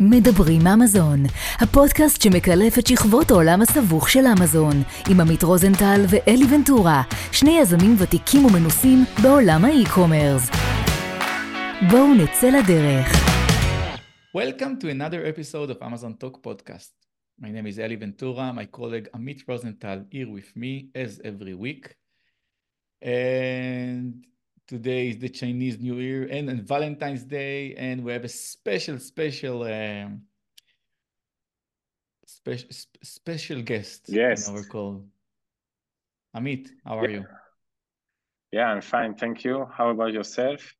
מדברים אמזון, הפודקאסט שמקלף את שכבות העולם הסבוך של אמזון, עם עמית רוזנטל ואלי ונטורה, שני יזמים ותיקים ומנוסים בעולם האי-קומרס. בואו נצא לדרך. Welcome to another episode of Amazon Talk podcast. My name is Eli Ventura, my colleague Amit Rosenthal here with me as every week. And today is the Chinese New Year and, and Valentine's Day, and we have a special, special, um, special, special guest Yes. in our call. Amit, how are Yeah. you? Yeah, I'm fine. Thank you. How about yourself?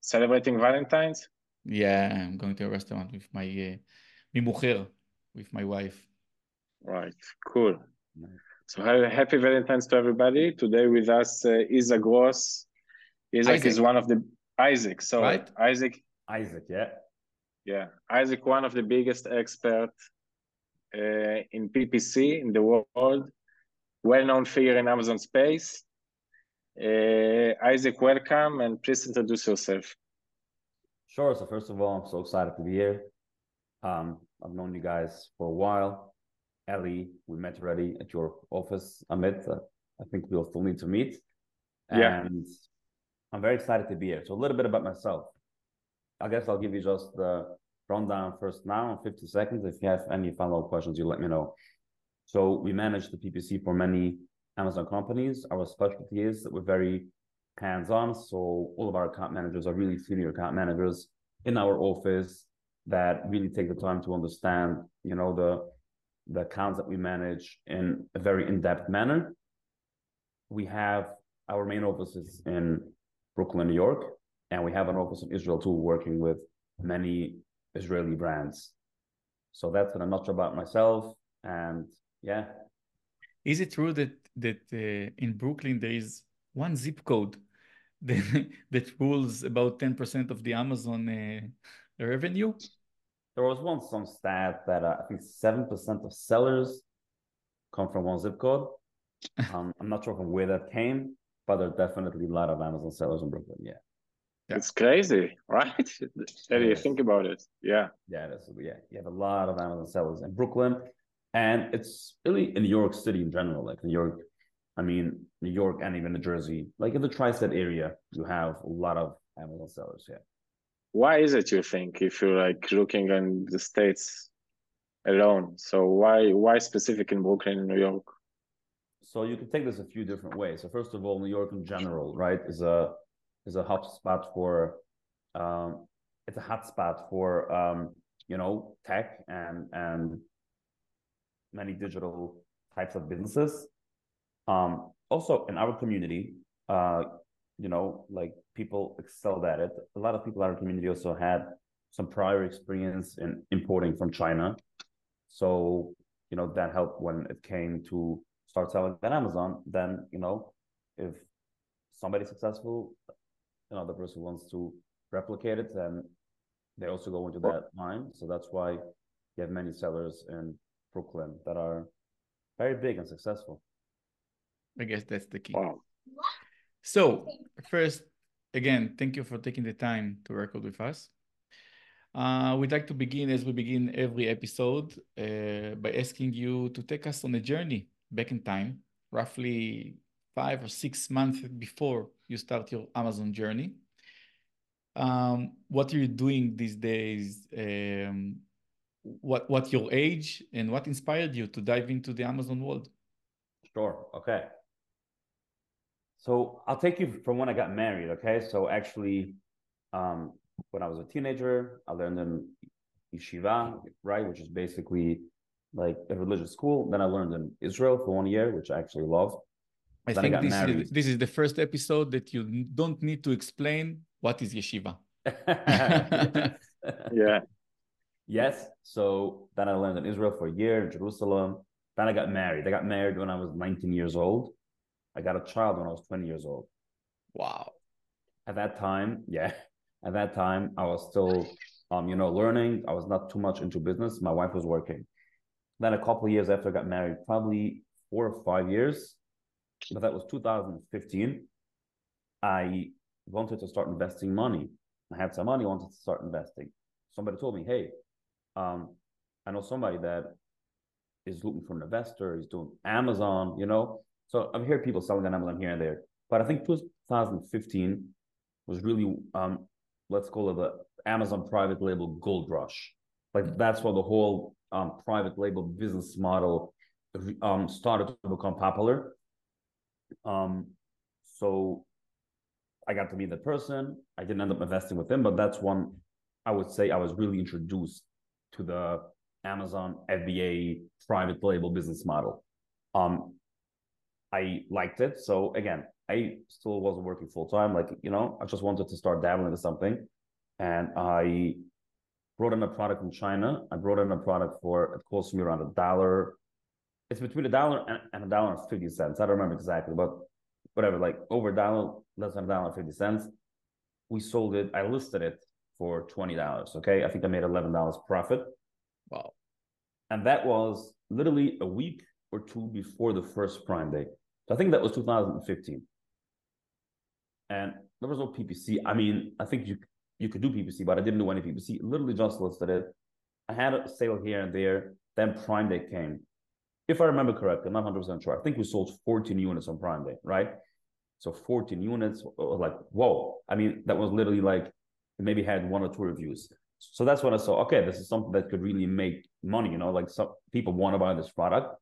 Celebrating Valentine's? Yeah, I'm going to a restaurant with my uh, mi mujer, with my wife. Right. Cool. So happy Valentine's to everybody. Today with us uh, Isaac Gross. Isaac is one of the Isaac. So Right. Isaac, Isaac, yeah. yeah, Isaac, one of the biggest expert uh, in PPC in the world. Well-known figure in Amazon space. Uh, Isaac, welcome and please introduce yourself. Sure. So first of all, I'm so excited to be here. Um, I've known you guys for a while. Ellie, we met already at your office. Amit, uh, I think we'll still need to meet. Yeah. I'm very excited to be here. So a little bit about myself. I guess I'll give you just the rundown first now in 50 seconds. If you have any follow-up questions, you let me know. So we manage the PPC for many Amazon companies. Our specialty is that we're very hands-on. So all of our account managers are really senior account managers in our office that really take the time to understand, you know, the the accounts that we manage in a very in-depth manner. We have our main offices in Brooklyn, New York, and we have an office in Israel too, working with many Israeli brands. So that's in a nutshell about myself. And yeah, Is it true that that uh, in Brooklyn there is one zip code that, that rules about 10% of the Amazon uh, revenue? there was once some stat that uh, I think seven percent of sellers come from one zip code. Um, I'm not sure from where that came, but there are definitely a lot of Amazon sellers in Brooklyn. Yeah, Yeah. It's crazy, right? Eddie, Yes. think about it. Yeah. yeah, that's yeah. You have a lot of Amazon sellers in Brooklyn, and it's really in New York City in general. Like New York, I mean New York and even New Jersey. Like in the tri-state area, you have a lot of Amazon sellers. Yeah. Why is it you think if you're like looking in the states alone? So why why specific in Brooklyn and New York? So you can take this a few different ways. So first of all, New York in general, right, is a is a hot spot for um, it's a hot spot for um, you know tech and and many digital types of businesses. Um, also in our community, uh, you know, like people excelled at it. A lot of people in our community also had some prior experience in importing from China. So, you know, that helped when it came to start selling on Amazon. Then, you know, if somebody's successful, another person wants to replicate it, then they also go into that line. So that's why you have many sellers in Brooklyn that are very big and successful. I guess that's the key. Wow. So, first, again, thank you for taking the time to record with us. Uh, we'd like to begin, as we begin every episode, uh, by asking you to take us on a journey back in time, roughly five or six months before you start your Amazon journey. Um, what are you doing these days? Um, what what your age and what inspired you to dive into the Amazon world? Sure. Okay. So I'll take you from when I got married. Okay. So actually, um, when I was a teenager, I learned in yeshiva, right, which is basically like a religious school. Then I learned in Israel for one year, which I actually love. I Then think got this is, this is the first episode that you don't need to explain what is yeshiva. Yeah. Yes. So then I learned in Israel for a year, in Jerusalem. Then I got married. I got married when I was 19 years old. I got a child when I was 20 years old. Wow. At that time, yeah, at that time, I was still, um, you know, learning. I was not too much into business. My wife was working. Then a couple of years after I got married, probably four or five years, but that was 2015. I wanted to start investing money. I had some money, wanted to start investing. Somebody told me, hey, um, I know somebody that is looking for an investor, he's doing Amazon, you know. So I've heard people selling on Amazon here and there. But I think 2015 was really um, let's call it the Amazon private label gold rush. Like that's where the whole um, private label business model um, started to become popular. Um, so I got to meet that person. I didn't end up investing with him, but that's one I would say I was really introduced to the Amazon FBA private label business model. Um, I liked it. So again, I still wasn't working full time. Like, you know, I just wanted to start dabbling into something. And I brought in a product from China. I brought in a product for, it cost me around a dollar. It's between a dollar and a dollar and 50 cents. I don't remember exactly, but whatever, like over a dollar, less than a dollar and 50 cents. We sold it, I listed it for $20. Okay. I think I made $11 profit. Wow. And that was literally a week or two before the first Prime Day. So I think that was 2015. And there was no PPC. I mean, I think you you could do PPC, but I didn't do any PPC. Literally just listed it. I had a sale here and there. Then Prime Day came. If I remember correctly, I'm not 100% sure. I think we sold 14 units on Prime Day, right? So 14 units was like, whoa. I mean, that was literally like maybe had one or two reviews. So that's when I saw, okay, this is something that could really make money, you know, like some people want to buy this product.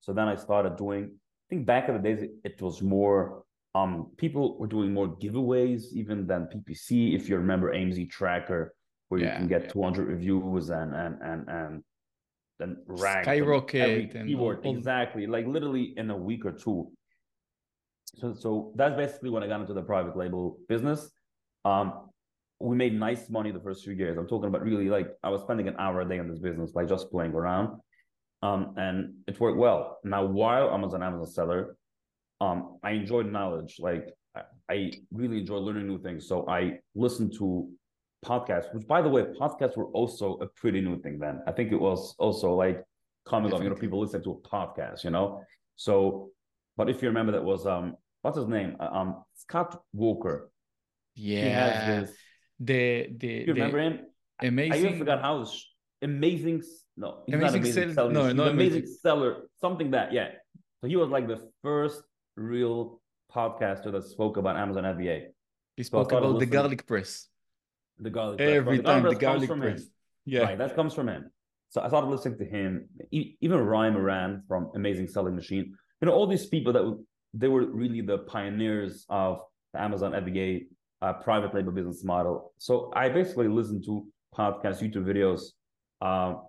So then I started doing, I think back in the days, it was more, um, people were doing more giveaways even than PPC. If you remember AMZ Tracker, where yeah, you can get yeah. 200 reviews and, and, and, and then rank skyrocket and keyword. All... Exactly. Like literally in a week or two. So, so that's basically when I got into the private label business. Um, we made nice money the first few years. I'm talking about really like I was spending an hour a day on this business by just playing around. Um, and it worked well. Now, while I was an Amazon seller, um, I enjoyed knowledge. Like I, I really enjoy learning new things. So I listened to podcasts, which by the way, podcasts were also a pretty new thing then. I think it was also like coming up, you know, people listen to a podcast, you know. So, but if you remember, that was um, what's his name? Uh, um, Scott Voelker. Yeah the the you remember the him? Amazing. I even forgot how amazing. No, amazing, amazing seller. No, no, amazing, amazing seller. Something that yeah. So he was like the first real podcaster that spoke about Amazon FBA. He spoke so about the garlic press. The garlic press. Every the time the garlic press. Yeah, right, that comes from him. So I started listening to him. Even Ryan Moran from Amazing Selling Machine. You know, all these people that they were really the pioneers of the Amazon FBA uh, private label business model. So I basically listened to podcasts, YouTube videos, uh,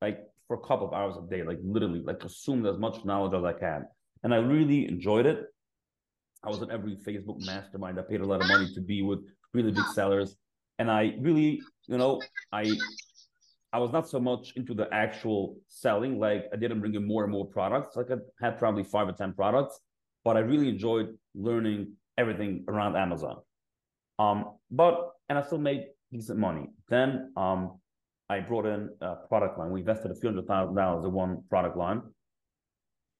like for a couple of hours a day, like literally, like consume as much knowledge as I can. And I really enjoyed it. I was in every Facebook mastermind. I paid a lot of money to be with really big sellers. And I really, you know, I I was not so much into the actual selling. Like I didn't bring in more and more products. Like I had probably five or 10 products, but I really enjoyed learning everything around Amazon. Um, but and I still made decent money. Then um, I brought in a product line. We invested a few hundred thousand dollars in one product line.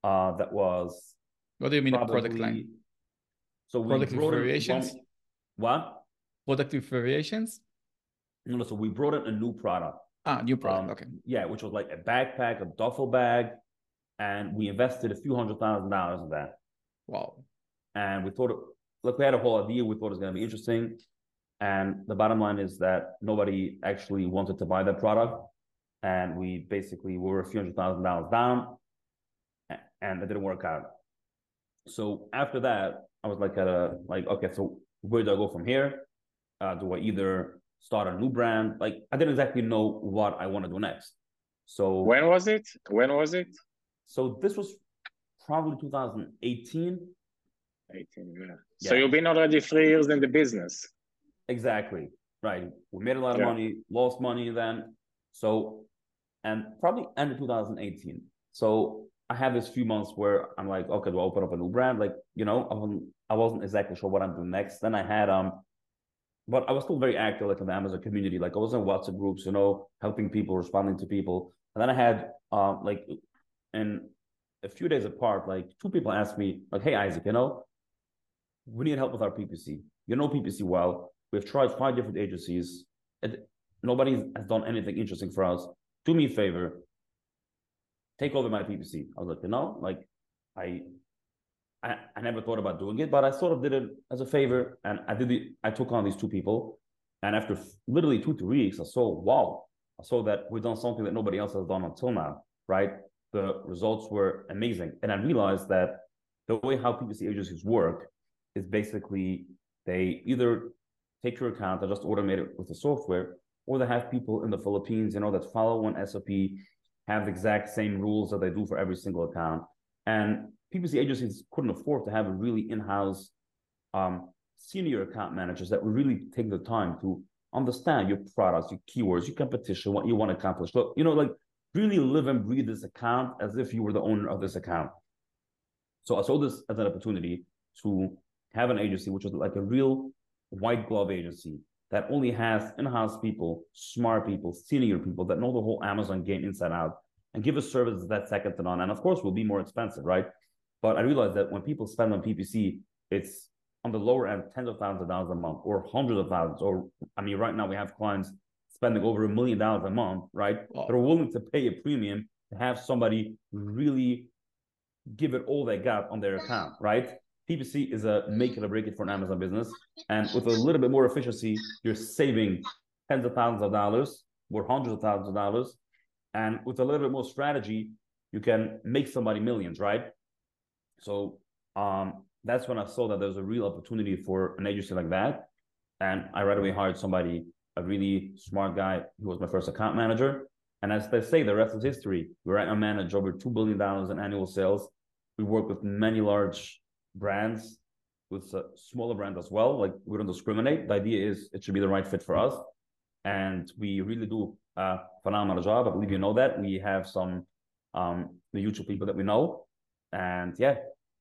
Uh, that was. What do you mean probably, a product line? So we product brought variations. One, what? Product with variations. No, no. So we brought in a new product. Ah, new product. Um, okay. Yeah, which was like a backpack, a duffel bag, and we invested a few hundred thousand dollars in that. Wow. And we thought it, look, we had a whole idea. We thought it was going to be interesting. And the bottom line is that nobody actually wanted to buy that product. And we basically were a few hundred thousand dollars down and it didn't work out. So after that, I was like, at a, like, okay, so where do I go from here? Uh, do I either start a new brand? Like, I didn't exactly know what I want to do next. So when was it? When was it? So this was probably 2018. 18, yeah. yeah. So you've been already three years in the business. Exactly. Right. We made a lot of yeah. money, lost money then. So, and probably end of 2018. So I had this few months where I'm like, okay, do I open up a new brand? Like, you know, I wasn't, I wasn't exactly sure what I'm doing next. Then I had, um, but I was still very active like in the Amazon community. Like I was in WhatsApp groups, you know, helping people, responding to people. And then I had, um, like, and a few days apart, like two people asked me, like, hey, Isaac, you know, we need help with our PPC. You know PPC well. We've tried five different agencies. And nobody has done anything interesting for us. do me a favor, take over my PPC. I was like, you know, like I, I, I never thought about doing it, but I sort of did it as a favor, and I did the, I took on these two people, and after literally two three weeks, I saw, wow, I saw that we've done something that nobody else has done until now, right? The results were amazing, and I realized that the way how PPC agencies work is basically they either take your account and just automate it with the software, or they have people in the Philippines, you know, that follow one SOP, have the exact same rules that they do for every single account. And PPC agencies couldn't afford to have a really in-house um, senior account managers that would really take the time to understand your products, your keywords, your competition, what you want to accomplish. So, you know, like really live and breathe this account as if you were the owner of this account. So I saw this as an opportunity to have an agency which was like a real white glove agency that only has in-house people, smart people, senior people that know the whole Amazon game inside out and give a service that's second to none. And of course, will be more expensive, right? But I realized that when people spend on PPC, it's on the lower end, tens of thousands of dollars a month, or hundreds of thousands. Or I mean, right now we have clients spending over a million dollars a month, right? Wow. They're willing to pay a premium to have somebody really give it all they got on their account, right? PPC is a make it or break it for an Amazon business. And with a little bit more efficiency, you're saving tens of thousands of dollars or hundreds of thousands of dollars. And with a little bit more strategy, you can make somebody millions, right? So um, that's when I saw that there's a real opportunity for an agency like that. And I right away hired somebody, a really smart guy who was my first account manager. And as they say, the rest is history. We right now manage over $2 billion in annual sales. We work with many large brands, with a smaller brand as well. Like we don't discriminate. The idea is it should be the right fit for us. And we really do a phenomenal job. I believe you know that. We have some um, the YouTube people that we know. And yeah,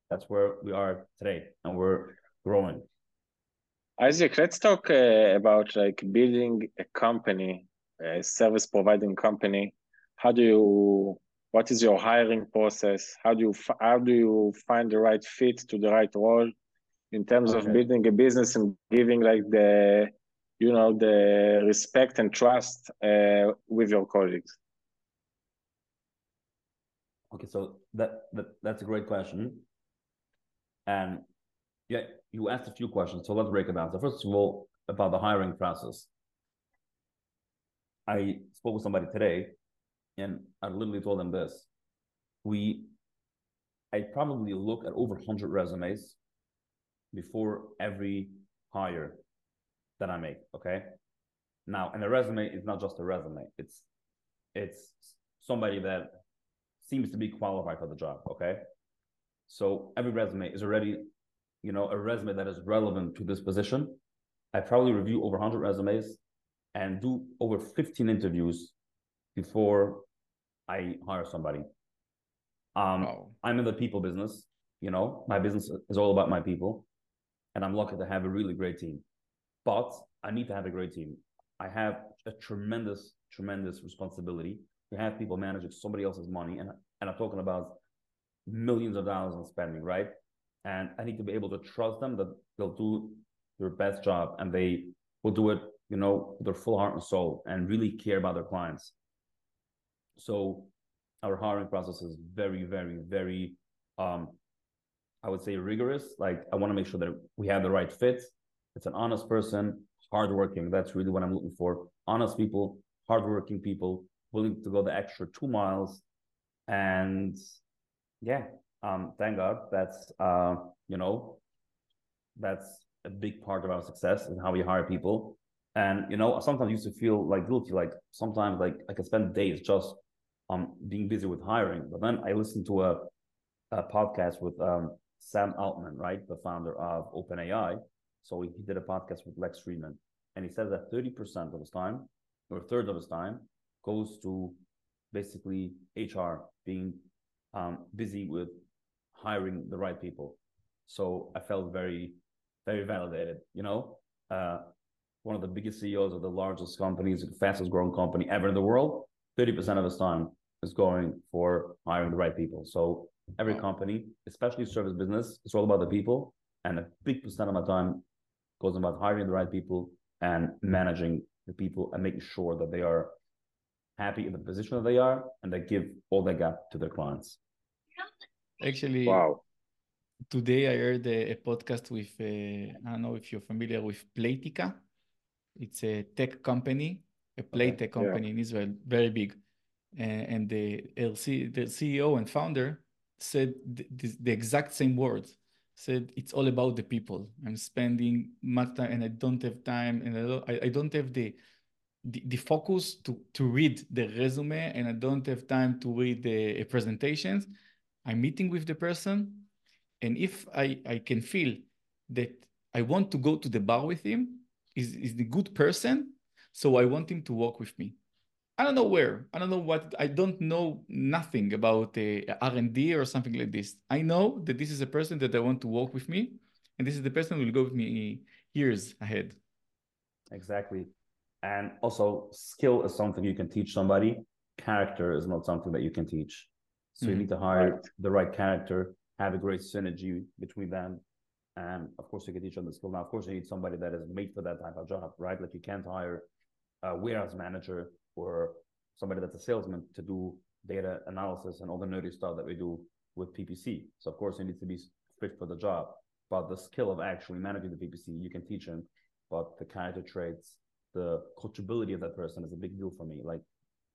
that's where we are today. And we're growing. Isaac, let's talk uh, about like building a company, a service providing company. How do you what is your hiring process? How do you how do you find the right fit to the right role in terms okay. of building a business and giving like the you know the respect and trust uh, with your colleagues? Okay so that, that that's a great question. And yeah you asked a few questions so let's break it down. So first of all about the hiring process. I spoke with somebody today and I literally told them this. We, I probably look at over 100 resumes before every hire that I make. Okay. Now, and a resume is not just a resume. It's, it's somebody that seems to be qualified for the job. Okay. So every resume is already, you know, a resume that is relevant to this position. I probably review over 100 resumes and do over 15 interviews before I hire somebody. Um, wow. I'm in the people business. You know, my business is all about my people, and I'm lucky to have a really great team. But I need to have a great team. I have a tremendous, tremendous responsibility to have people managing somebody else's money, and and I'm talking about millions of dollars in spending, right? And I need to be able to trust them that they'll do their best job and they will do it, you know, with their full heart and soul and really care about their clients. So our hiring process is very, very, very, um, I would say rigorous. Like I want to make sure that we have the right fit. It's an honest person, hardworking. That's really what I'm looking for. Honest people, hardworking people, willing to go the extra two miles. And yeah, um, thank God that's uh, you know, that's a big part of our success and how we hire people. And you know, sometimes I used to feel like guilty. Like sometimes, like I can spend days just um, being busy with hiring. But then I listened to a, a podcast with um, Sam Altman, right, the founder of OpenAI. So he did a podcast with Lex Fridman, and he said that 30% of his time, or a third of his time, goes to basically HR being um, busy with hiring the right people. So I felt very, very validated. You know, uh, one of the biggest CEOs of the largest companies, the fastest growing company ever in the world, 30% of his time is going for hiring the right people. So every company, especially service business, it's all about the people. And a big percent of my time goes about hiring the right people and managing the people and making sure that they are happy in the position that they are and they give all they got to their clients. Actually, wow. Today I heard a, a podcast with uh, I don't know if you're familiar with Playtika. It's a tech company, a play okay. tech company yeah. in Israel, very big. Uh, and the LC, the CEO and founder said the, exact same words. Said it's all about the people. I'm spending much time, and I don't have time, and I don't, I, I don't have the, the, the focus to to read the resume, and I don't have time to read the presentations. I'm meeting with the person, and if I, I can feel that I want to go to the bar with him, is is the good person, so I want him to walk with me. I don't know where. I don't know what. I don't know nothing about uh, R and D or something like this. I know that this is a person that I want to walk with me, and this is the person who will go with me years ahead. Exactly, and also skill is something you can teach somebody. Character is not something that you can teach. So mm-hmm. you need to hire right. the right character, have a great synergy between them, and of course you can teach them the skill. Now, of course, you need somebody that is made for that type of job, right? Like you can't hire a warehouse manager or somebody that's a salesman to do data analysis and all the nerdy stuff that we do with PPC. So of course, you need to be fit for the job. But the skill of actually managing the PPC, you can teach them. But the character traits, the coachability of that person is a big deal for me. Like,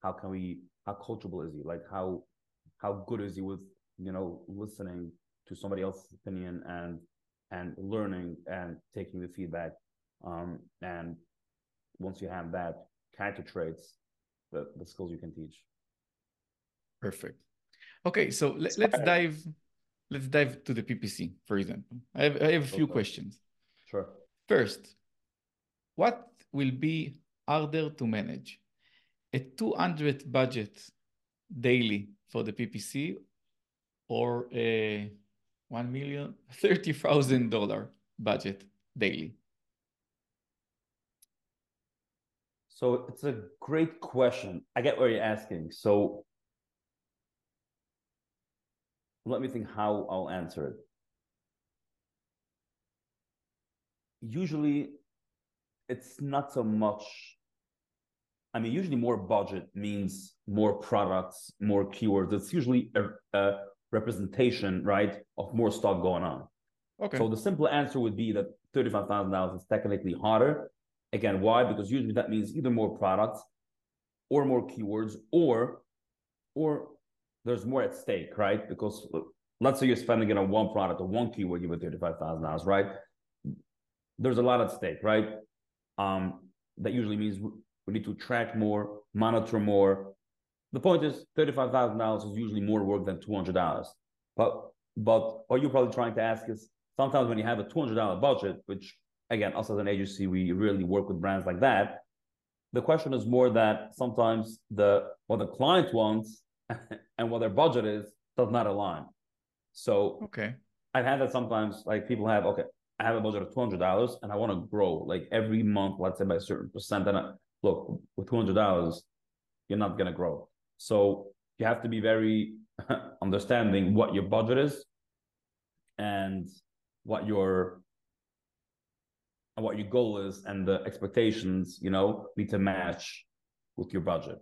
how can we? How coachable is he? Like, how how good is he with you know listening to somebody else's opinion and and learning and taking the feedback um, and once you have that character traits the, the skills you can teach. Perfect. Okay so let, us dive let's dive to the ppc for example. I have, I have a few okay. questions. Sure. First what will be harder to manage? A 200 budget daily for the ppc or a one million thirty thousand dollar budget daily? So it's a great question. I get where you're asking. So let me think how I'll answer it. Usually, it's not so much. I mean, usually more budget means more products, more keywords. It's usually a, a representation, right, of more stuff going on. Okay. So the simple answer would be that thirty-five thousand dollars is technically harder. Again, why? Because usually that means either more products, or more keywords, or, or there's more at stake, right? Because let's say you're spending it on one product or one keyword, you have thirty-five thousand dollars, right? There's a lot at stake, right? Um, that usually means we need to track more, monitor more, the point is, thirty-five thousand dollars is usually more work than two hundred dollars. But but what you're probably trying to ask is sometimes when you have a two hundred dollar budget, which again, us as an agency, we really work with brands like that. The question is more that sometimes the what the client wants and what their budget is does not align. So okay, I've had that sometimes. Like people have okay, I have a budget of two hundred dollars and I want to grow like every month, let's say by a certain percent. And I, look, with two hundred dollars, you're not gonna grow. So you have to be very understanding what your budget is and what your what your goal is and the expectations you know need to match with your budget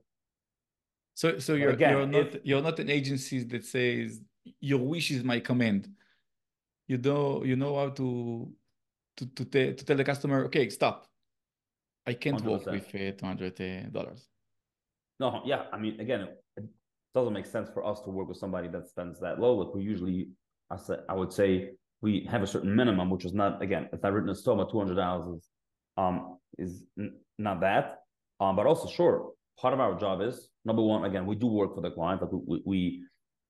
so so you're Again, you're not if, you're not an agency that says your wish is my command you know you know how to to to, to tell the customer okay stop i can't 100%. work with uh, 200 uh, dollars no, yeah. I mean, again, it, it doesn't make sense for us to work with somebody that spends that low. Like we usually, I said I would say we have a certain minimum, which is not again, it's not written but two hundred dollars is um is n- not that. Um, but also, sure, part of our job is number one. Again, we do work for the client. Like we we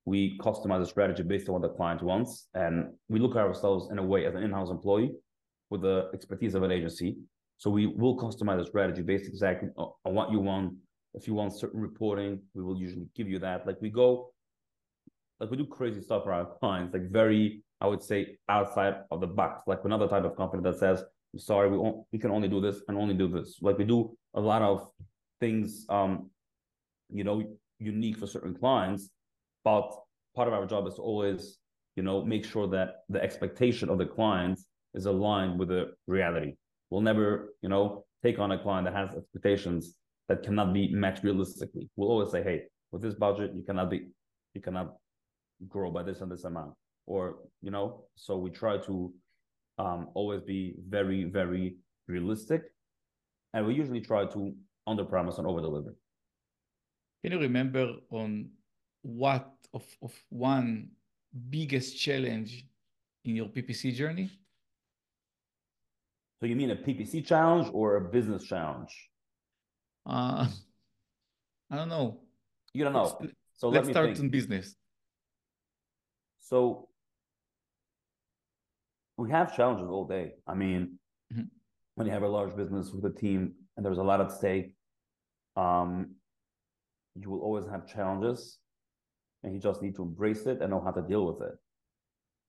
we customize a strategy based on what the client wants, and we look at ourselves in a way as an in-house employee with the expertise of an agency. So we will customize a strategy based exactly on what you want if you want certain reporting, we will usually give you that. Like we go, like we do crazy stuff for our clients, like very, I would say, outside of the box. Like another type of company that says, sorry, we we can only do this and only do this. Like we do a lot of things, um, you know, unique for certain clients. But part of our job is to always, you know, make sure that the expectation of the clients is aligned with the reality. We'll never, you know, take on a client that has expectations that cannot be met realistically. We'll always say, hey, with this budget, you cannot be, you cannot grow by this and this amount, or you know. So we try to um, always be very, very realistic, and we usually try to under promise and over deliver. Can you remember on what of, of one biggest challenge in your PPC journey? So you mean a PPC challenge or a business challenge? Uh, I don't know. You don't know. Let's, so let's let start think. in business. So we have challenges all day. I mean, Mhm. when you have a large business with a team and there's a lot at stake, um, you will always have challenges, and you just need to embrace it and know how to deal with it.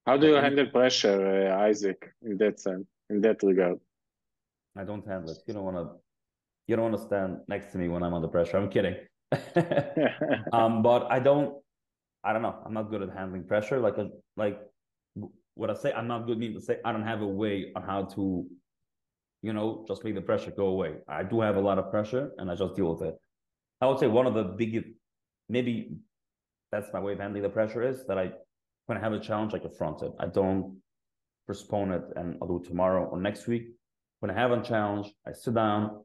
How do you handle pressure, uh, Isaac, in that sense, in that regard? I don't have it. You don't want to. You don't want to stand next to me when I'm under pressure. I'm kidding. um, but I don't. I don't know. I'm not good at handling pressure. Like a like what I say. I'm not good. Mean to say I don't have a way on how to, you know, just make the pressure go away. I do have a lot of pressure, and I just deal with it. I would say one of the biggest, maybe that's my way of handling the pressure is that I, when I have a challenge, I confront it. I don't postpone it and I'll do it tomorrow or next week. When I have a challenge, I sit down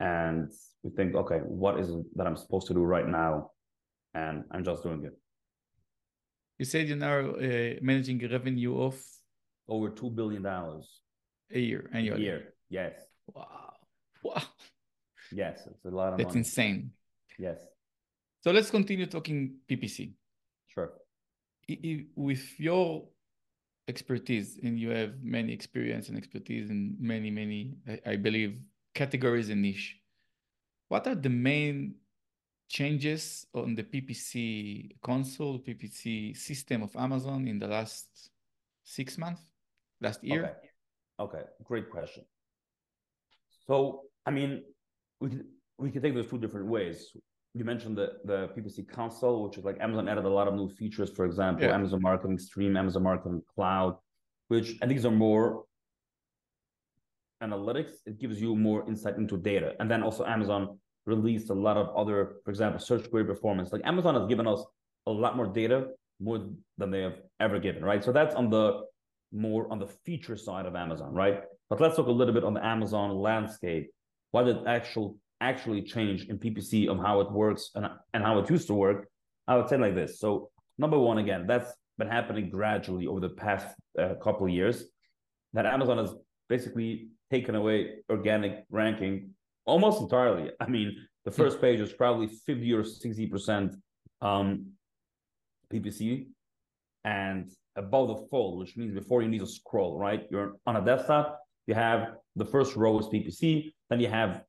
and we think, okay, what is it that I'm supposed to do right now? And I'm just doing it. You said you're now uh, managing a revenue of Over two billion dollars a year a annually. year. Yes, Wow. Wow. yes, it's a lot of That's money. insane. Yes, So let's continue talking PPC. sure. With your expertise, and you have many experience and expertise in many, many, I, I believe, categories and niche. What are the main changes on the PPC console, PPC system of Amazon in the last six months, last year? Okay. Okay. Great question. So, I mean, we can we can take those two different ways. You mentioned the the PPC console, which is like Amazon added a lot of new features. For example, Yeah. Amazon Marketing Stream, Amazon Marketing Cloud, which and these are more analytics. It gives you more insight into data, and then also Amazon released a lot of other, for example, search query performance. Like Amazon has given us a lot more data, more than they have ever given, right? So that's on the more on the feature side of Amazon, right? But let's talk a little bit on the Amazon landscape. What did actual actually change in PPC of how it works and, and how it used to work? I would say like this. So number one, again, that's been happening gradually over the past uh, couple years. That Amazon has basically taken away organic ranking almost entirely. I mean, the first page is probably 50 or 60 percent um, PPC, and above the fold, which means before you need to scroll, right? You're on a desktop, you have the first row is PPC, then you have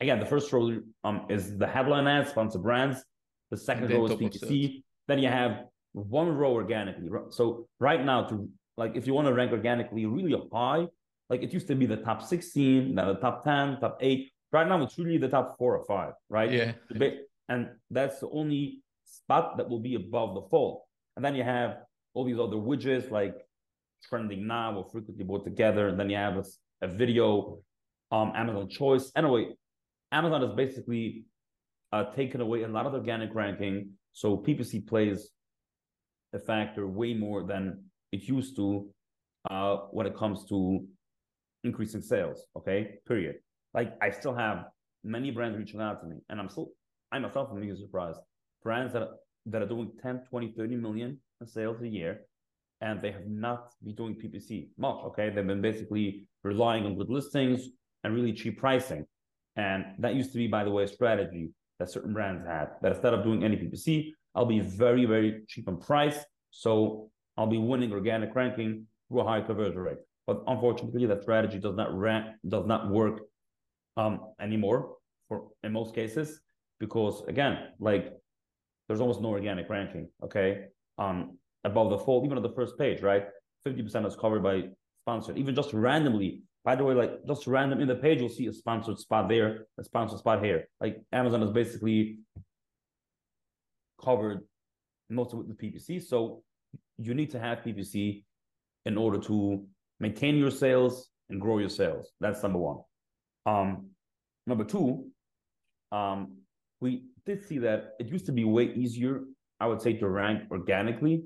again the first row um, is the headline ads, sponsor brands, the second row is PPC, then you have one row organically. So right now, to like if you want to rank organically really high, like it used to be the top 16, now the top 10, top eight. Right now, it's really the top four or five, right? Yeah. And that's the only spot that will be above the fold. And then you have all these other widgets like trending now or frequently bought together. And then you have a, a video, um, Amazon choice. Anyway, Amazon has basically uh, taken away a lot of organic ranking. So PPC plays a factor way more than it used to uh, when it comes to increasing sales. Okay, period. Like I still have many brands reaching out to me, and I'm still I myself am really surprised. Brands that that are doing 10, 20, 30 million in sales a year, and they have not been doing PPC much. Okay, they've been basically relying on good listings and really cheap pricing, and that used to be, by the way, a strategy that certain brands had. That instead of doing any PPC, I'll be very, very cheap on price, so I'll be winning organic ranking through a high conversion rate. But unfortunately, that strategy does not rank, does not work um, anymore for in most cases because again, like there's almost no organic ranking. Okay, um, above the fold, even on the first page, right? Fifty percent is covered by sponsored. Even just randomly, by the way, like just random in the page, you'll see a sponsored spot there, a sponsored spot here. Like Amazon is basically covered most of it with PPC. So you need to have PPC in order to maintain your sales and grow your sales. That's number one. Um, number two, um, we did see that it used to be way easier, I would say, to rank organically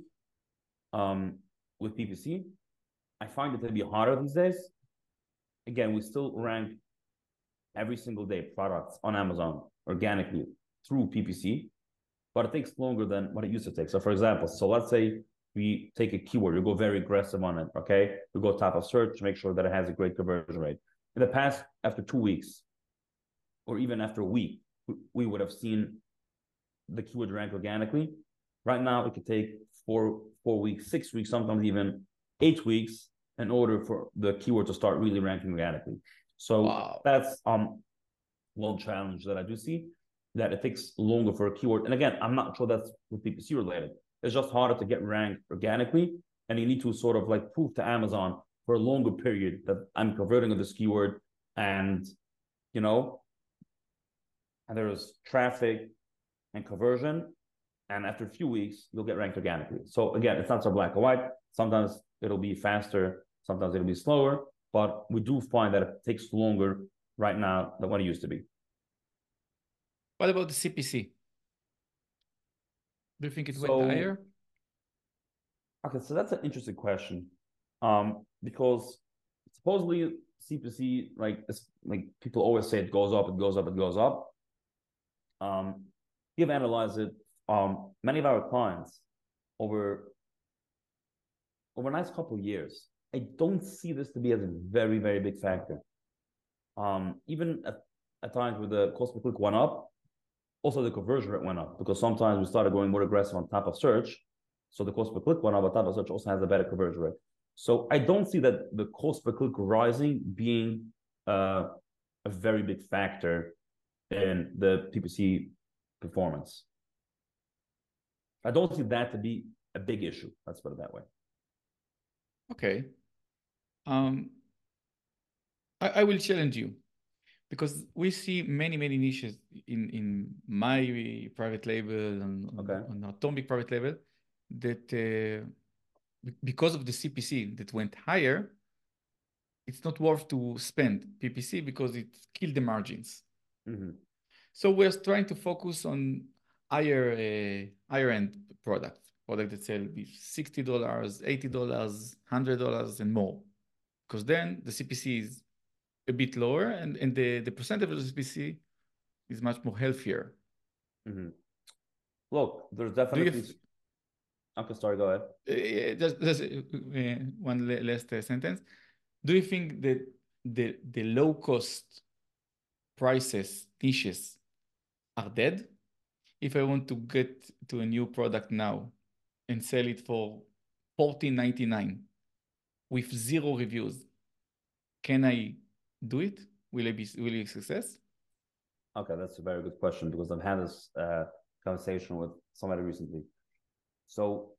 um, with PPC. I find it to be harder these days. Again, we still rank every single day products on Amazon organically through PPC, but it takes longer than what it used to take. So, for example, so let's say we take a keyword, we go very aggressive on it, okay? We go top of search, make sure that it has a great conversion rate. In the past, after two weeks, or even after a week, we would have seen the keyword rank organically. Right now, it could take four, four weeks, six weeks, sometimes even eight weeks in order for the keyword to start really ranking organically. So wow. that's um one challenge that I do see that it takes longer for a keyword. And again, I'm not sure that's with PPC related. It's just harder to get ranked organically, and you need to sort of like prove to Amazon for a longer period that I'm converting on this keyword, and you know, and there's traffic and conversion, and after a few weeks, you'll get ranked organically. So again, it's not so black or white. Sometimes it'll be faster, sometimes it'll be slower, but we do find that it takes longer right now than what it used to be. What about the CPC? Do you think it so, went higher? Okay, so that's an interesting question. Um, because supposedly CPC, like like people always say, it goes up, it goes up, it goes up. Um, we have analyzed it. Um, many of our clients over over the next couple of years, I don't see this to be as a very very big factor. Um, even at, at times where the cost per click went up, also the conversion rate went up because sometimes we started going more aggressive on top of search. So the cost per click went up, but top of search also has a better conversion rate. So I don't see that the cost per click rising being uh, a very big factor in the PPC performance. I don't see that to be a big issue. Let's put it that way. Okay. Um, I, I will challenge you because we see many many niches in in my private label and okay. on, on atomic private label that uh, because of the CPC that went higher, it's not worth to spend PPC because it killed the margins. Mm-hmm. So we're trying to focus on higher uh, higher end products, product that sell be sixty dollars, eighty dollars, hundred dollars, and more, because then the CPC is a bit lower, and, and the, the percent of the CPC is much more healthier. Mm-hmm. Look, there's definitely. Okay, sorry, go ahead. Uh, just, just uh, one last uh, sentence. Do you think that the, the low cost prices, niches, are dead? If I want to get to a new product now and sell it for fourteen ninety nine with zero reviews, can I do it? Will it be will it be success? Okay, that's a very good question because I've had this uh, conversation with somebody recently. So,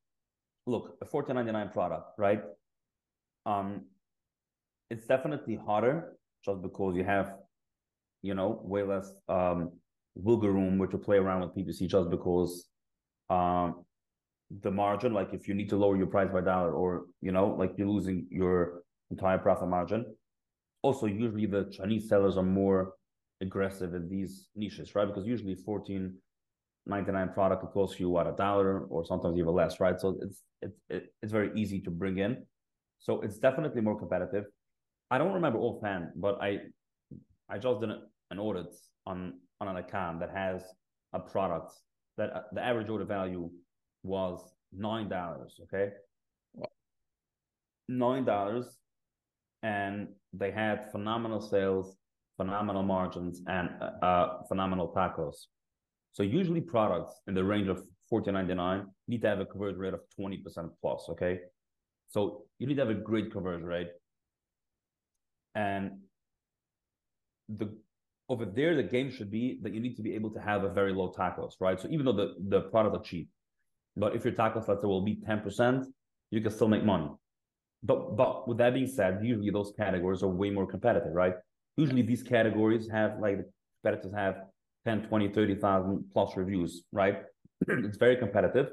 look, a fourteen ninety nine product, right? Um, it's definitely harder just because you have, you know, way less um wiggle room where to play around with PPC just because um the margin, like if you need to lower your price by dollar or you know, like you're losing your entire profit margin also usually the Chinese sellers are more aggressive in these niches, right? Because usually 14 99 product it costs you what a dollar or sometimes even less, right? So it's it's it's very easy to bring in. So it's definitely more competitive. I don't remember offhand, but I I just did an audit on on an account that has a product that uh, the average order value was nine dollars. Okay, nine dollars and they had phenomenal sales, phenomenal margins, and uh, uh phenomenal TACoS. So usually products in the range of 14.99 need to have a conversion rate of 20% plus. Okay, so you need to have a great conversion rate, and the over there the game should be that you need to be able to have a very low TACoS, right? So even though the the products are cheap, but if your TACoS let's say will be 10%, you can still make money. But but with that being said, usually those categories are way more competitive, right? Usually these categories have like the competitors have 10, 20, 30,000 plus reviews, right? it's very competitive.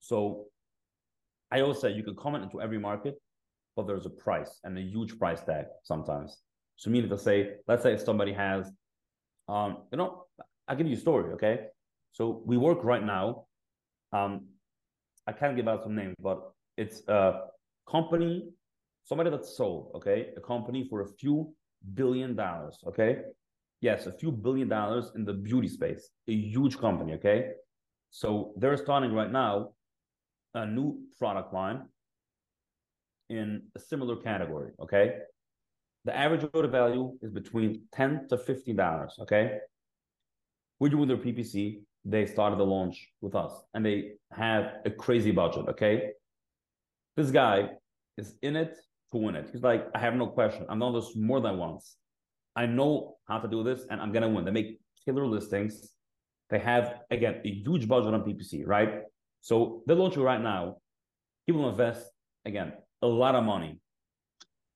So I always say you can comment into every market, but there's a price and a huge price tag sometimes. So meaning to say, let's say if somebody has Um, you know, I'll give you a story, okay? So we work right now. Um, I can't give out some names, but it's a company, somebody that sold, okay, a company for a few billion dollars, okay? Yes, a few billion dollars in the beauty space, a huge company, okay? So they're starting right now a new product line in a similar category, okay? The average order value is between 10 to $15, okay? We're doing their PPC. They started the launch with us and they have a crazy budget, okay? This guy is in it to win it. He's like, I have no question. I've done this more than once. I know how to do this and I'm gonna win. They make killer listings. They have again a huge budget on PPC, right? So they're launching right now. People invest again a lot of money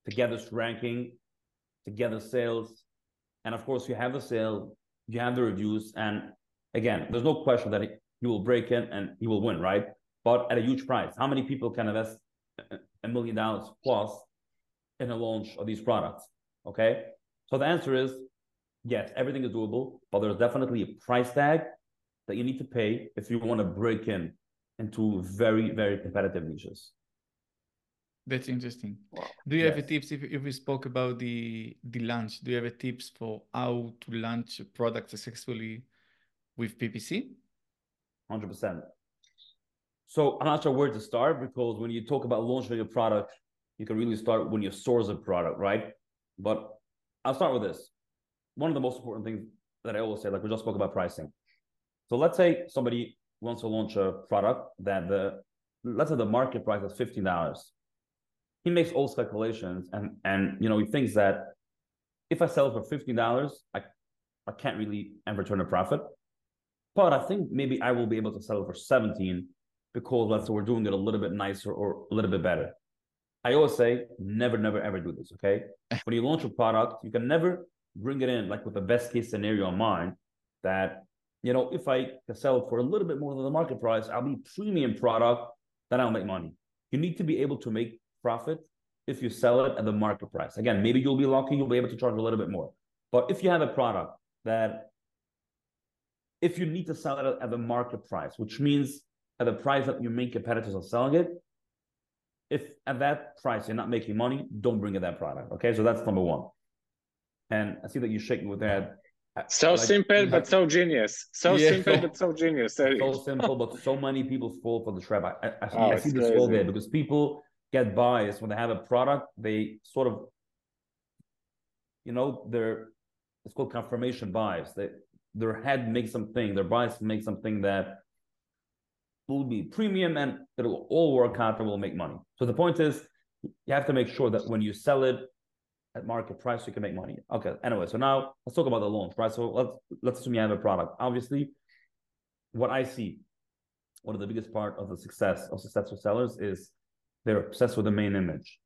to get this ranking, to get the sales, and of course you have the sale, you have the reviews, and again, there's no question that he will break in and he will win, right? But at a huge price. How many people can invest a million dollars plus in a launch of these products? Okay, so the answer is yes, everything is doable, but there's definitely a price tag that you need to pay if you want to break in into very, very competitive niches. That's interesting. Wow. Do you yes. have a tips if, if we spoke about the the launch? Do you have a tips for how to launch a product successfully with PPC? Hundred percent. So I'm not sure where to start because when you talk about launching a product, you can really start when you source a product, right? But I'll start with this. One of the most important things that I always say, like we just spoke about pricing. So let's say somebody wants to launch a product that the let's say the market price is fifteen dollars. He makes all calculations and and you know he thinks that if I sell it for fifteen dollars, I I can't really ever turn a profit. But I think maybe I will be able to sell it for 17 because let's say we're doing it a little bit nicer or a little bit better. I always say never, never, ever do this. Okay. when you launch a product, you can never bring it in like with the best case scenario in mind that you know, if I can sell it for a little bit more than the market price, I'll be premium product, then I'll make money. You need to be able to make profit if you sell it at the market price. Again, maybe you'll be lucky, you'll be able to charge a little bit more. But if you have a product that if you need to sell it at the market price, which means at the price that your main competitors are selling it, if at that price you're not making money, don't bring in that product. Okay, so that's number one. And I see that you're shaking with that. So like, simple, but so genius. So yeah. simple, but so genius. So simple, but so many people fall for the trap. I, I, oh, I see this all day because people get biased when they have a product. They sort of, you know, they're it's called confirmation bias. They their head makes something, their bias makes something that will be premium and it'll all work out and we'll make money. So the point is, you have to make sure that when you sell it, at market price, you can make money. Okay. Anyway, so now let's talk about the launch, right? So let's let's assume you have a product. Obviously, what I see, one of the biggest part of the success of successful sellers is they're obsessed with the main image.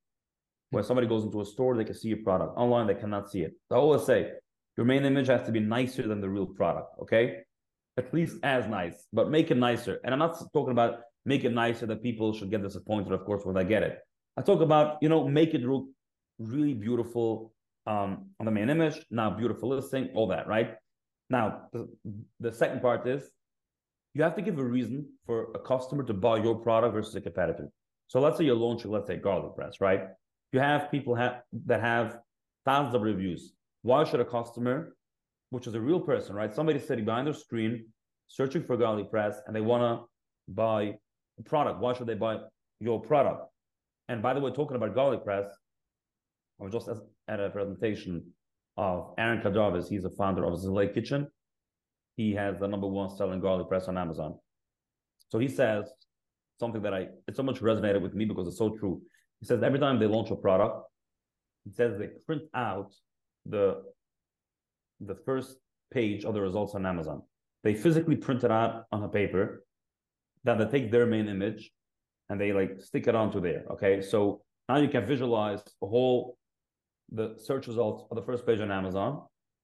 When somebody goes into a store, they can see your product. Online, they cannot see it. I always say your main image has to be nicer than the real product. Okay, at least as nice, but make it nicer. And I'm not talking about make it nicer that people should get disappointed, of course, when they get it. I talk about you know make it look really beautiful um, on the main image, now beautiful listing, all that, right? Now, the, the second part is you have to give a reason for a customer to buy your product versus a competitor. So let's say you're launching, let's say garlic press, right? You have people have, that have thousands of reviews. Why should a customer, which is a real person, right? Somebody sitting behind their screen, searching for garlic press, and they want to buy a product. Why should they buy your product? And by the way, talking about garlic press, I was just at a presentation of Aaron Cordovez. He's a founder of Zulay Kitchen. He has the number one selling garlic press on Amazon. So he says something that I it so much resonated with me because it's so true. He says every time they launch a product, he says they print out the the first page of the results on Amazon. They physically print it out on a paper, then they take their main image and they like stick it onto there. Okay. So now you can visualize a whole the search results of the first page on Amazon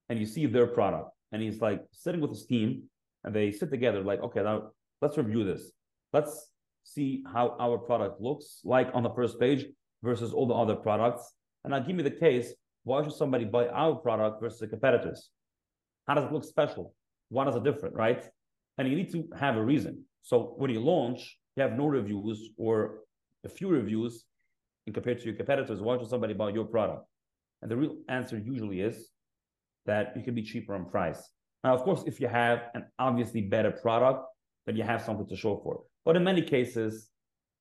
and you see their product. And he's like sitting with his team and they sit together, like, okay, now let's review this. Let's see how our product looks like on the first page versus all the other products. And now give me the case why should somebody buy our product versus the competitors? How does it look special? Why does it different, right? And you need to have a reason. So when you launch, you have no reviews or a few reviews in compared to your competitors. Why should somebody buy your product? And the real answer usually is that you can be cheaper on price. Now, of course, if you have an obviously better product, then you have something to show for. But in many cases,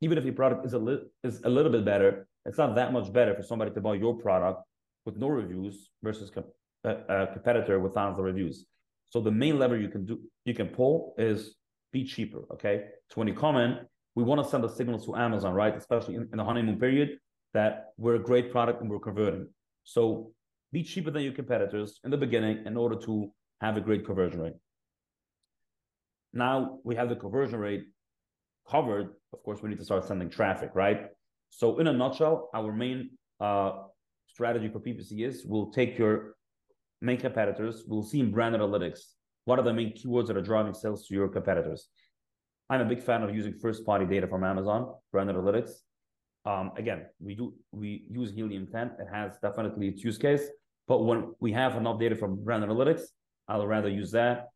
even if your product is a, li- is a little bit better, it's not that much better for somebody to buy your product with no reviews versus com- a, a competitor with thousands of reviews. So the main lever you can do, you can pull is be cheaper. Okay. So when you come in, we want to send a signal to Amazon, right? Especially in, in the honeymoon period, that we're a great product and we're converting. So be cheaper than your competitors in the beginning in order to have a great conversion rate. Now we have the conversion rate covered. Of course, we need to start sending traffic, right? So in a nutshell, our main uh, strategy for PPC is we'll take your main competitors, we'll see in brand analytics what are the main keywords that are driving sales to your competitors. I'm a big fan of using first party data from Amazon, brand analytics. Um, again, we do we use Helium 10. It has definitely its use case, but when we have enough data from brand analytics, I'll rather use that.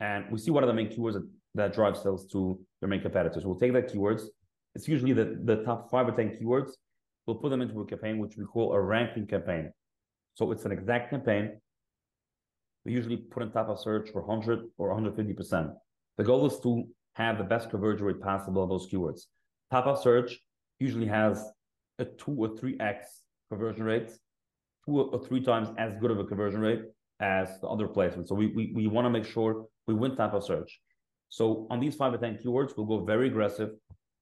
And we see what are the main keywords that, that drive sales to their main competitors. We'll take that keywords. It's usually the, the top five or 10 keywords. We'll put them into a campaign, which we call a ranking campaign. So it's an exact campaign. We usually put in top of search for 100 or 150%. The goal is to have the best conversion rate possible on those keywords. Top of search usually has a two or three X conversion rate, two or three times as good of a conversion rate as the other placements. So we, we, we want to make sure we win top of search. So on these five or 10 keywords, we'll go very aggressive.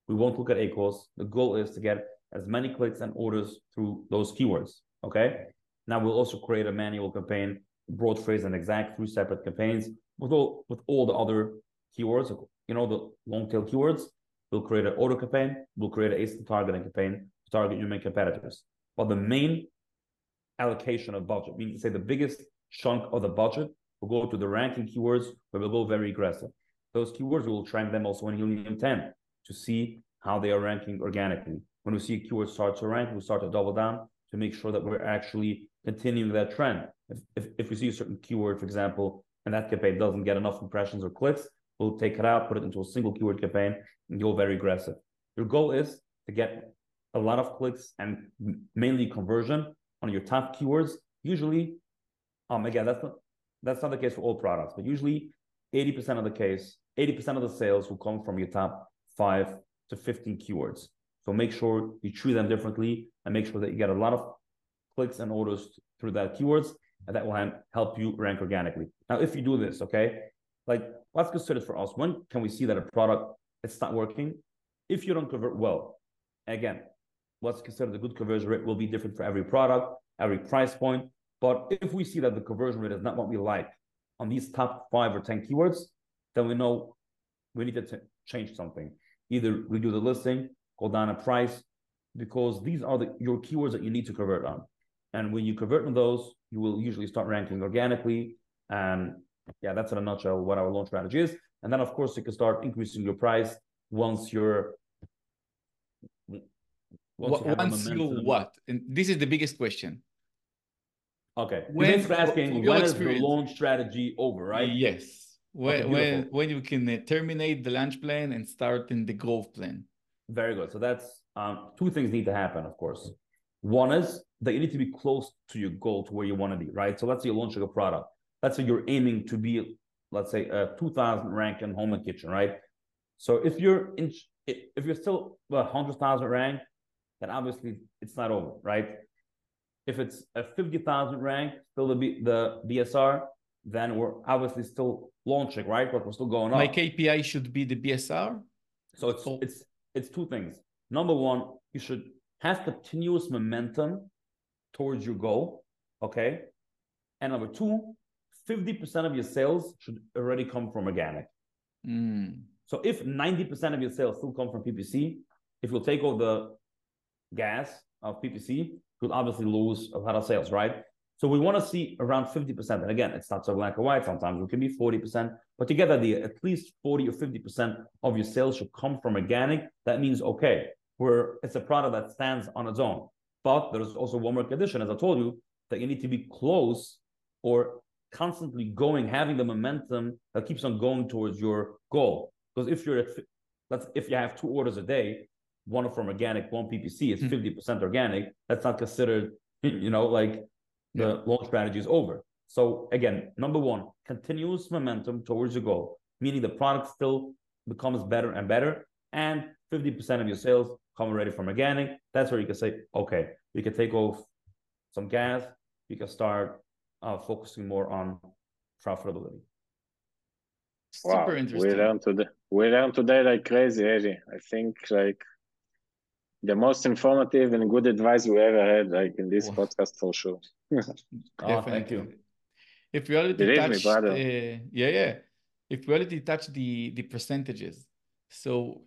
We won't look at ACoS. The goal is to get as many clicks and orders through those keywords. Okay. Now we'll also create a manual campaign, broad phrase and exact, three separate campaigns with all with all the other keywords. You know the long tail keywords. We'll create an auto campaign. We'll create an ASIN targeting campaign to target your main competitors. But the main allocation of budget, meaning to say the biggest chunk of the budget will go to the ranking keywords where we'll go very aggressive. Those keywords, we will track them also in Helium 10 to see how they are ranking organically. When we see a keyword start to rank, we start to double down to make sure that we're actually continuing that trend. If, if, if we see a certain keyword, for example, and that campaign doesn't get enough impressions or clicks, we'll take it out, put it into a single keyword campaign, and go very aggressive. Your goal is to get a lot of clicks and mainly conversion on your top keywords. Usually, um, again, that's not that's not the case for all products, but usually 80% of the case, 80% of the sales will come from your top five to 15 keywords. So make sure you treat them differently and make sure that you get a lot of clicks and orders through that keywords, and that will help you rank organically. Now, if you do this, okay, like let's consider for us. When can we see that a product it's not working? If you don't convert well, again, what's considered a good conversion rate will be different for every product, every price point. But if we see that the conversion rate is not what we like on these top five or 10 keywords, then we know we need to change something. Either redo the listing, down a price, because these are the, your keywords that you need to convert on. And when you convert on those, you will usually start ranking organically. And yeah, that's in a nutshell what our launch strategy is. And then, of course, you can start increasing your price once you're. Once, you, once you what? And this is the biggest question. Okay. When, basically asking when is the launch strategy over, right? Yes. When, okay, when, when you can uh, terminate the launch plan and start in the growth plan. Very good. So that's um, two things need to happen, of course. One is that you need to be close to your goal, to where you want to be, right? So let's say you're launching a product. Let's say you're aiming to be, let's say, a 2,000 rank in home and kitchen, right? So if you're in, if you're still well, 100,000 rank, then obviously it's not over, right? If it's a 50,000 rank, still the, B, the BSR, then we're obviously still launching, right? But we're still going up. My KPI should be the BSR. So it's oh. it's it's two things. Number one, you should have continuous momentum towards your goal. Okay. And number two, 50% of your sales should already come from organic. Mm. So if 90% of your sales still come from PPC, if you'll take all the gas of PPC, you'll obviously lose a lot of sales, right? So we want to see around 50%. And again, it's not so black or white. Sometimes it can be 40%, but together the at least 40 or 50% of your sales should come from organic. That means, okay, where it's a product that stands on its own. But there's also one more condition, as I told you, that you need to be close or constantly going, having the momentum that keeps on going towards your goal. Because if you're at, let's if you have two orders a day, one from organic, one PPC, it's 50% hmm. organic. That's not considered, you know, like the yeah. launch strategy is over. So again, number one, continuous momentum towards your goal, meaning the product still becomes better and better, and 50% of your sales come already from organic. That's where you can say, okay, we can take off some gas. We can start uh, focusing more on profitability. Wow. Super interesting. We learned today. We learned today like crazy, Eddie. I think like the most informative and good advice we ever had, like in this wow. podcast for sure. oh, thank you. If we already Believe touched, me, uh, yeah, yeah. If we already touched the the percentages, so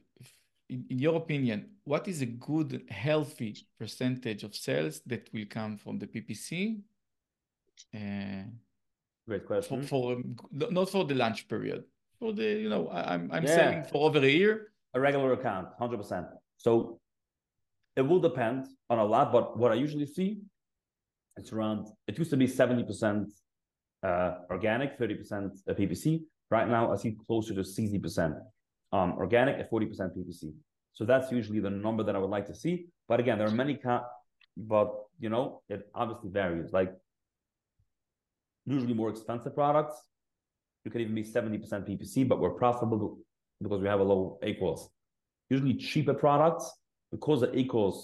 in, in your opinion, what is a good, healthy percentage of sales that will come from the PPC? Uh, Great question. For, for not for the lunch period, for the you know I'm I'm yeah. selling for over a year. A regular account, hundred percent. So it will depend on a lot, but what I usually see, it's around. It used to be seventy percent uh, organic, thirty percent PPC. Right now, I see closer to sixty percent um, organic at 40% PPC. So that's usually the number that I would like to see. But again, there are many, ca- but you know, it obviously varies. Like usually more expensive products, you can even be 70% PPC, but we're profitable because we have a low ACoS. Usually cheaper products, because the ACoS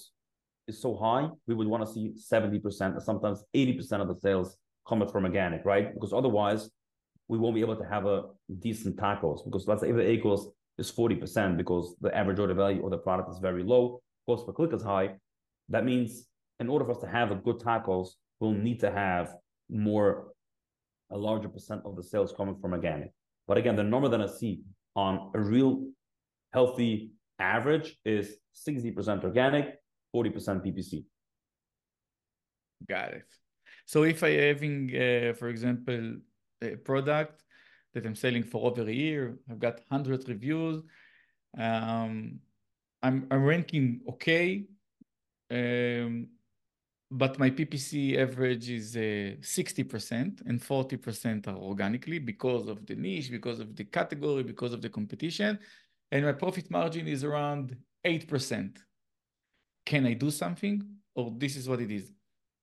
is so high, we would want to see 70% or sometimes 80% of the sales coming from organic, right? Because otherwise, we won't be able to have a decent TACoS. Because let's say if the ACoS is 40% because the average order value of the product is very low, cost per click is high. That means in order for us to have a good TACoS, we'll need to have more, a larger percent of the sales coming from organic. But again, the number that I see on a real healthy average is 60% organic, 40% PPC. Got it. So if I having, uh, for example, a product that I'm selling for over a year. I've got 100 reviews. Um, I'm, I'm ranking okay, um, but my PPC average is uh, 60% and 40% are organically because of the niche, because of the category, because of the competition. And my profit margin is around 8%. Can I do something or this is what it is?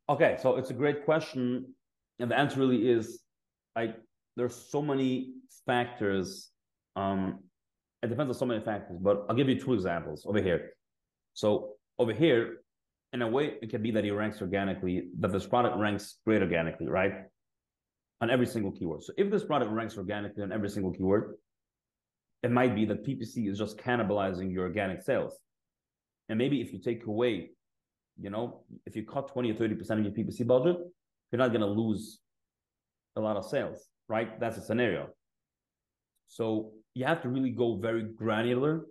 Okay, so it's a great question. And the answer really is I there's so many factors. Um, it depends on so many factors, but I'll give you two examples over here. So over here, in a way, it can be that he ranks organically, that this product ranks great organically, right? On every single keyword. So if this product ranks organically on every single keyword, it might be that PPC is just cannibalizing your organic sales. And maybe if you take away, you know, if you cut 20 or 30% of your PPC budget, you're not going to lose a lot of sales right? That's a scenario. So you have to really go very granular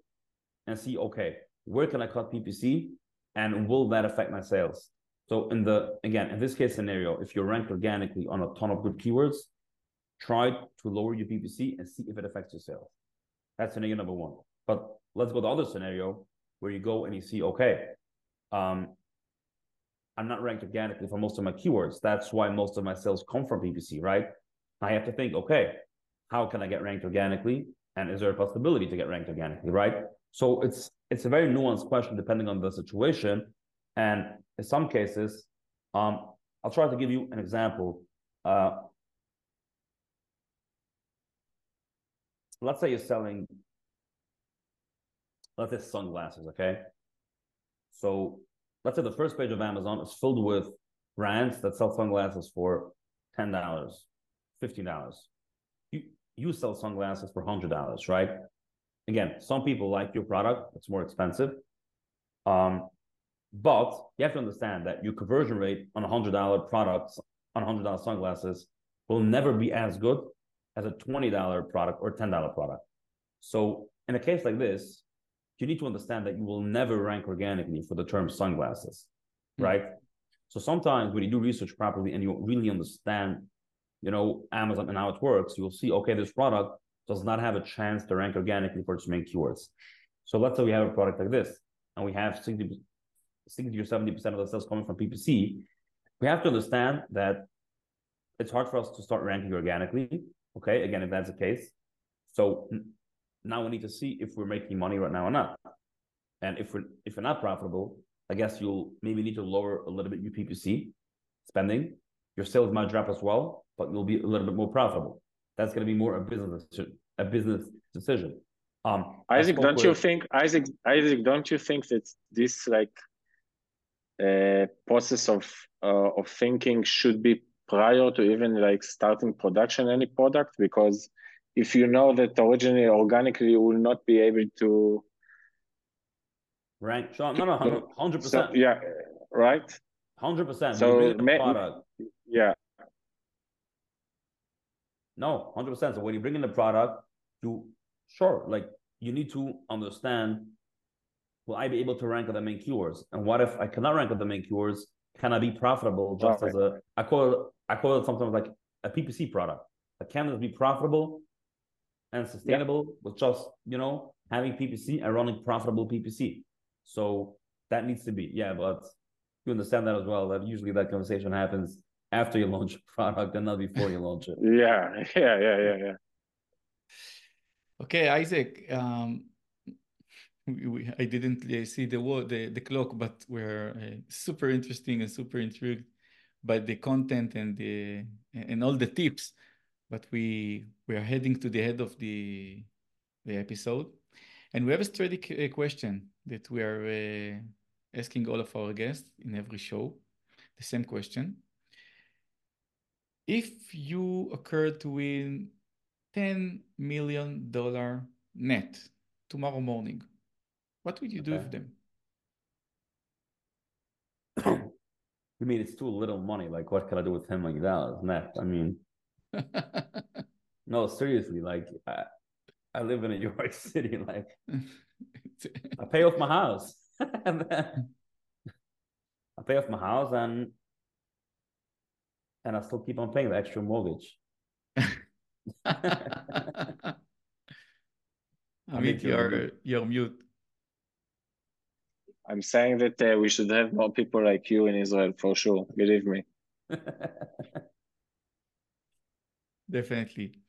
and see, okay, where can I cut PPC and will that affect my sales? So in the again, in this case scenario, if you're ranked organically on a ton of good keywords, try to lower your PPC and see if it affects your sales. That's scenario number one. But let's go to the other scenario where you go and you see, okay, um, I'm not ranked organically for most of my keywords. That's why most of my sales come from PPC, right? I have to think, okay, how can I get ranked organically? And is there a possibility to get ranked organically, right? So it's it's a very nuanced question depending on the situation. And in some cases, um, I'll try to give you an example. Uh, let's say you're selling, let's say sunglasses, okay? So let's say the first page of Amazon is filled with brands that sell sunglasses for $10, fifteen dollars. You, you sell sunglasses for $100, right? Again, some people like your product, it's more expensive. Um, but you have to understand that your conversion rate on a $100 products, on $100 sunglasses, will never be as good as a $20 product or $10 product. So, in a case like this, you need to understand that you will never rank organically for the term sunglasses, mm-hmm. right? So sometimes when you do research properly and you really understand you know, Amazon and how it works, you'll see, okay, this product does not have a chance to rank organically for its main keywords. So let's say we have a product like this, and we have 60, 60 or 70% of the sales coming from PPC. We have to understand that it's hard for us to start ranking organically. Okay, again, if that's the case, so now we need to see if we're making money right now or not. And if we're if we're not profitable, I guess you'll maybe need to lower a little bit your PPC spending. Your sales might drop as well, but you'll be a little bit more profitable. That's going to be more a business a business decision. Um, Isaac, don't with... you think Isaac Isaac, don't you think that this like uh, process of uh, of thinking should be prior to even like starting production any product because if you know that originally organically you will not be able to right. So no no 100 percent. So, yeah right? 100 percent. So product. yeah. No 100 percent. So when you bring in the product you sure like you need to understand will i be able to rank on the main keywords? And what if i cannot rank on the main keywords can I be profitable just as a I call it I call it sometimes like a PPC product. But can it be profitable and sustainable yeah. with just you know having PPC and running profitable PPC? So that needs to be yeah, but you understand that as well. That usually that conversation happens after you launch a product and not before you launch it. yeah, yeah, yeah, yeah, yeah. Okay, Isaac. Um, we, I didn't see the, the the clock, but we're uh, super interesting and super intrigued by the content and the and all the tips. But we we are heading to the head of the the episode, and we have a strategic question that we are uh, asking all of our guests in every show. The same question: If you occur to win ten million dollar net tomorrow morning what would you do with them? I mean, it's too little money. Like, what can I do with ten million dollars net? I mean, no, seriously. Like, I, I live in a New York City. Like, I pay off my house, and then I pay off my house, and and I still keep on paying the extra mortgage. I mean, you're you're mute. I'm saying that uh, we should have more people like you in Israel for sure. Believe me. Definitely.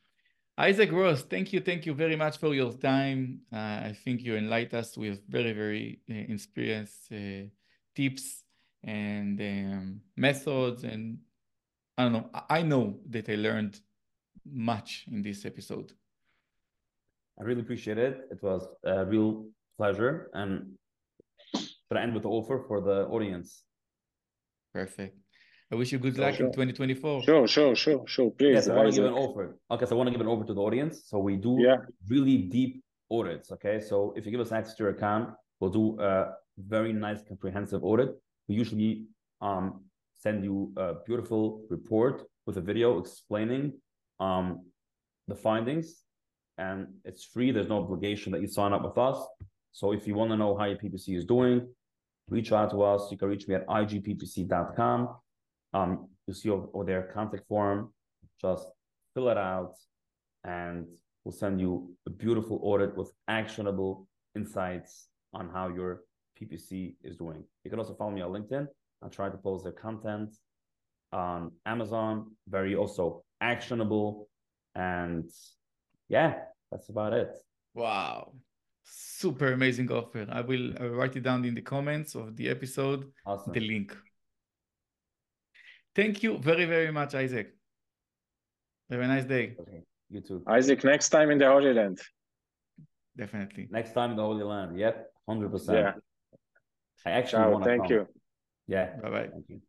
Isaac Gross, thank you, thank you very much for your time. Uh, I think you enlightened us with very, very uh, experienced uh, tips and um, methods, and I don't know. I know that I learned much in this episode. I really appreciate it. It was a real pleasure, and should I end with the offer for the audience? Perfect. I wish you good luck sure. in 2024. Sure, sure, sure, sure. Please. Yes, I want to give an offer. Okay, so I want to give an offer to the audience. So we do yeah. really deep audits. Okay, so if you give us access to your account, we'll do a very nice comprehensive audit. We usually um, send you a beautiful report with a video explaining um, the findings, and it's free. There's no obligation that you sign up with us. So if you want to know how your PPC is doing, reach out to us. You can reach me at igppc.com. Um, you see over there contact form. Just fill it out, and we'll send you a beautiful audit with actionable insights on how your PPC is doing. You can also follow me on LinkedIn. I try to post the content on Amazon. Very also actionable, and yeah, that's about it. Wow super amazing offer. I will, I will write it down in the comments of the episode, awesome. the link. Thank you very, very much, Isaac. Have a nice day. Okay. You too. Isaac, next time in the Holy Land. Definitely. Next time in the Holy Land. Yep, 100%. Yeah. I actually want to Thank come. you. Yeah. Bye bye. Thank you.